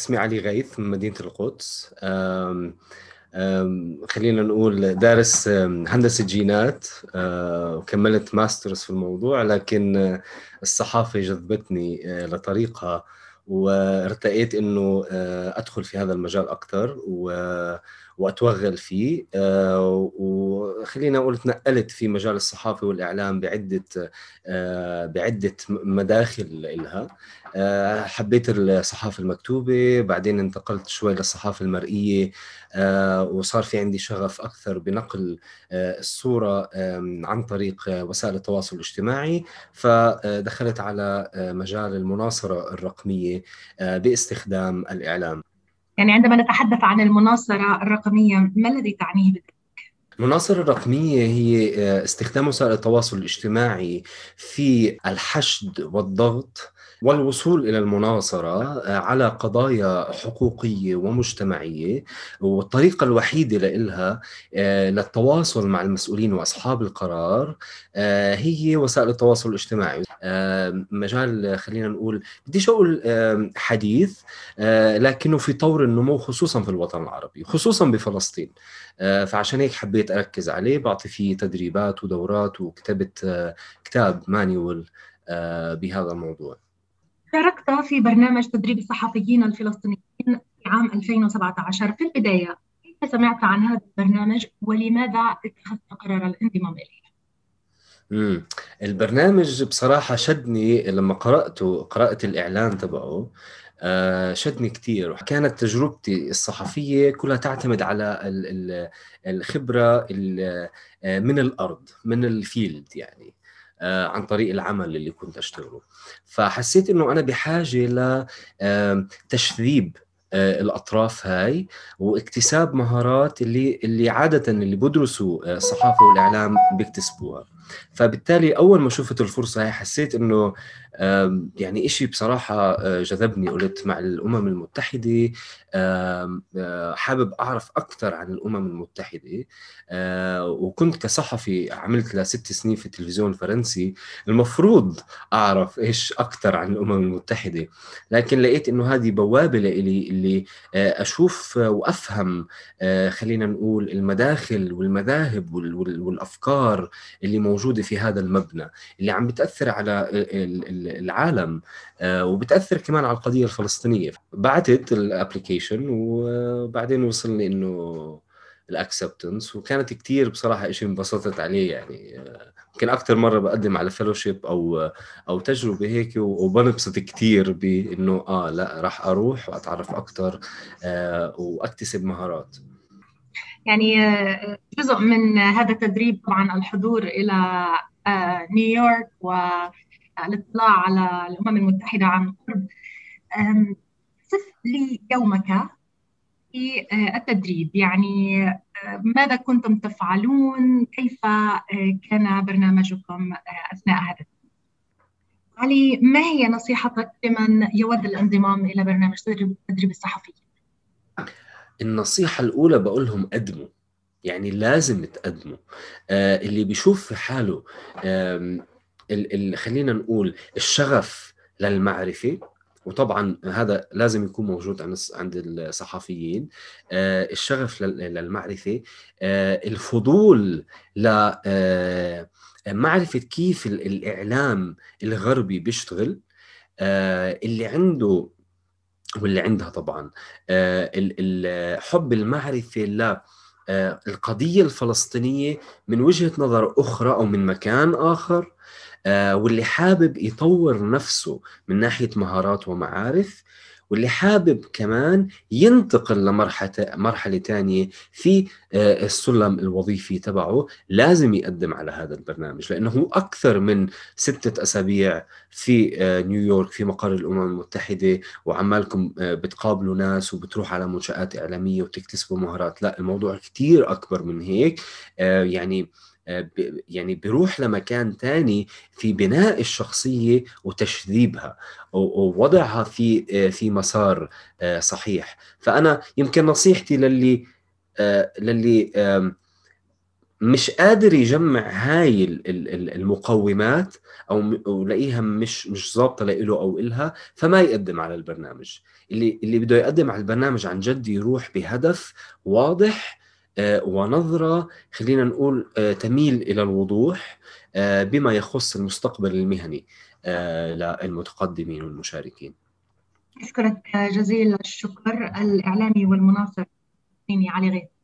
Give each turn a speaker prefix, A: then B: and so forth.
A: اسمي علي غيث من مدينة القدس. خلينا نقول دارس هندسة جينات. وكملت ماسترز في الموضوع لكن الصحافة جذبتني لطريقها وارتقيت إنه أدخل في هذا المجال أكثر وأتوغل فيه. آه، وخلينا أقول تنقلت في مجال الصحافة والإعلام بعدة آه، بعدة مداخل لها آه، حبيت الصحافة المكتوبة بعدين انتقلت شوي للصحافة المرئية. وصار في عندي شغف أكثر بنقل الصورة عن طريق وسائل التواصل الاجتماعي. فدخلت على مجال المناصرة الرقمية باستخدام الإعلام.
B: يعني عندما نتحدث عن المناصرة الرقمية ما الذي تعنيه بذلك؟
A: المناصرة الرقمية هي آه، استخدام وسائل التواصل الاجتماعي في الحشد والضغط والوصول إلى المناصرة آه، على قضايا حقوقية ومجتمعية والطريقة الوحيدة لها آه، للتواصل مع المسؤولين وأصحاب القرار آه، هي وسائل التواصل الاجتماعي. مجال خلينا نقول بديش أقول حديث لكنه في طور النمو خصوصا في الوطن العربي خصوصا بفلسطين. فعشان هيك حبيت أركز عليه بعطي فيه تدريبات ودورات وكتبت كتاب مانيول بهذا الموضوع.
B: شاركت في برنامج تدريب الصحفيين الفلسطينيين في عام 2017 في البداية. كيف سمعت عن هذا البرنامج ولماذا اتخذت قرار الانضمام إليه؟
A: امم البرنامج بصراحة شدني لما قرأته قرأت الإعلان تبعه آه شدني كثير كانت تجربتي الصحفية كلها تعتمد على الخبرة آه، من الأرض من الفيلد يعني. عن طريق العمل اللي كنت أشتغله. فحسيت إنه أنا بحاجة لتشذيب آه، الأطراف هاي واكتساب مهارات اللي اللي عادة اللي بدرسوا آه، الصحافة والإعلام بيكتسبوها. فبالتالي أول ما شفت الفرصة هاي حسيت إنه يعني إشي بصراحة آه، جذبني. قلت مع الأمم المتحدة آه، حابب أعرف أكثر عن الأمم المتحدة. آه، وكنت كصحفي عملت لست سنين في التلفزيون الفرنسي المفروض أعرف إيش أكثر عن الأمم المتحدة. لكن لقيت إنه هذه بوابة لإلي اللي أشوف وأفهم خلينا نقول المداخل والمذاهب والأفكار اللي موجودة في هذا المبنى اللي عم بتأثر على العالم آه، وبتأثر كمان على القضية الفلسطينية. بعتت ال application وبعدين وصلني إنه ال acceptance وكانت كثير بصراحة شيء انبسطت عليه يعني آه، يمكن أكثر مرة بقدم على fellowship أو أو تجربة هيك وبنبسط كثير بإنه آه لا راح أروح وأتعرف أكثر آه وأكتسب مهارات.
B: يعني جزء من هذا التدريب طبعا الحضور إلى نيويورك و الاطلاع على الأمم المتحدة عن قرب. صف لي يومك في آه، التدريب. يعني آه، ماذا كنتم تفعلون؟ كيف آه، كان برنامجكم أثناء هذا علي ما هي نصيحتك لمن يود الانضمام إلى برنامج تدريب الصحفي؟
A: النصيحة الأولى بقول لهم قدموا يعني لازم تقدموا آه اللي بيشوف في حاله ال خلينا نقول الشغف للمعرفة وطبعا هذا لازم يكون موجود عند الصحفيين آه، الشغف للمعرفة آه، الفضول لمعرفه آه، كيف الإعلام الغربي بيشتغل اللي عنده واللي عندها طبعا. حب المعرفة ل القضية الفلسطينية من وجهة نظر أخرى أو من مكان آخر آه، واللي حابب يطور نفسه من ناحية مهارات ومعارف واللي حابب كمان ينتقل لمرحلة مرحلة ثانية في آه، السلم الوظيفي تبعه لازم يقدم على هذا البرنامج لأنه أكثر من ستة أسابيع في آه، نيويورك في مقر الأمم المتحدة وعمالكم بتقابلوا ناس وبتروح على منشآت إعلامية وتكتسبوا مهارات لا الموضوع كثير أكبر من هيك يعني آه، يعني بيروح لمكان تاني في بناء الشخصية وتشذيبها ووضعها في آه، في مسار آه، صحيح. فأنا يمكن نصيحتي للي للي مش قادر يجمع هاي المقومات أو لاقيها مش مش ظابطة له أو إلها فما يقدم على البرنامج. اللي اللي بده يقدم على البرنامج عن جد يروح بهدف واضح آه، ونظرة خلينا نقول آه، تميل إلى الوضوح آه، بما يخص المستقبل المهني للمتقدمين والمشاركين.
B: أشكرك جزيل الشكر الإعلامي والمناصر علي غيث.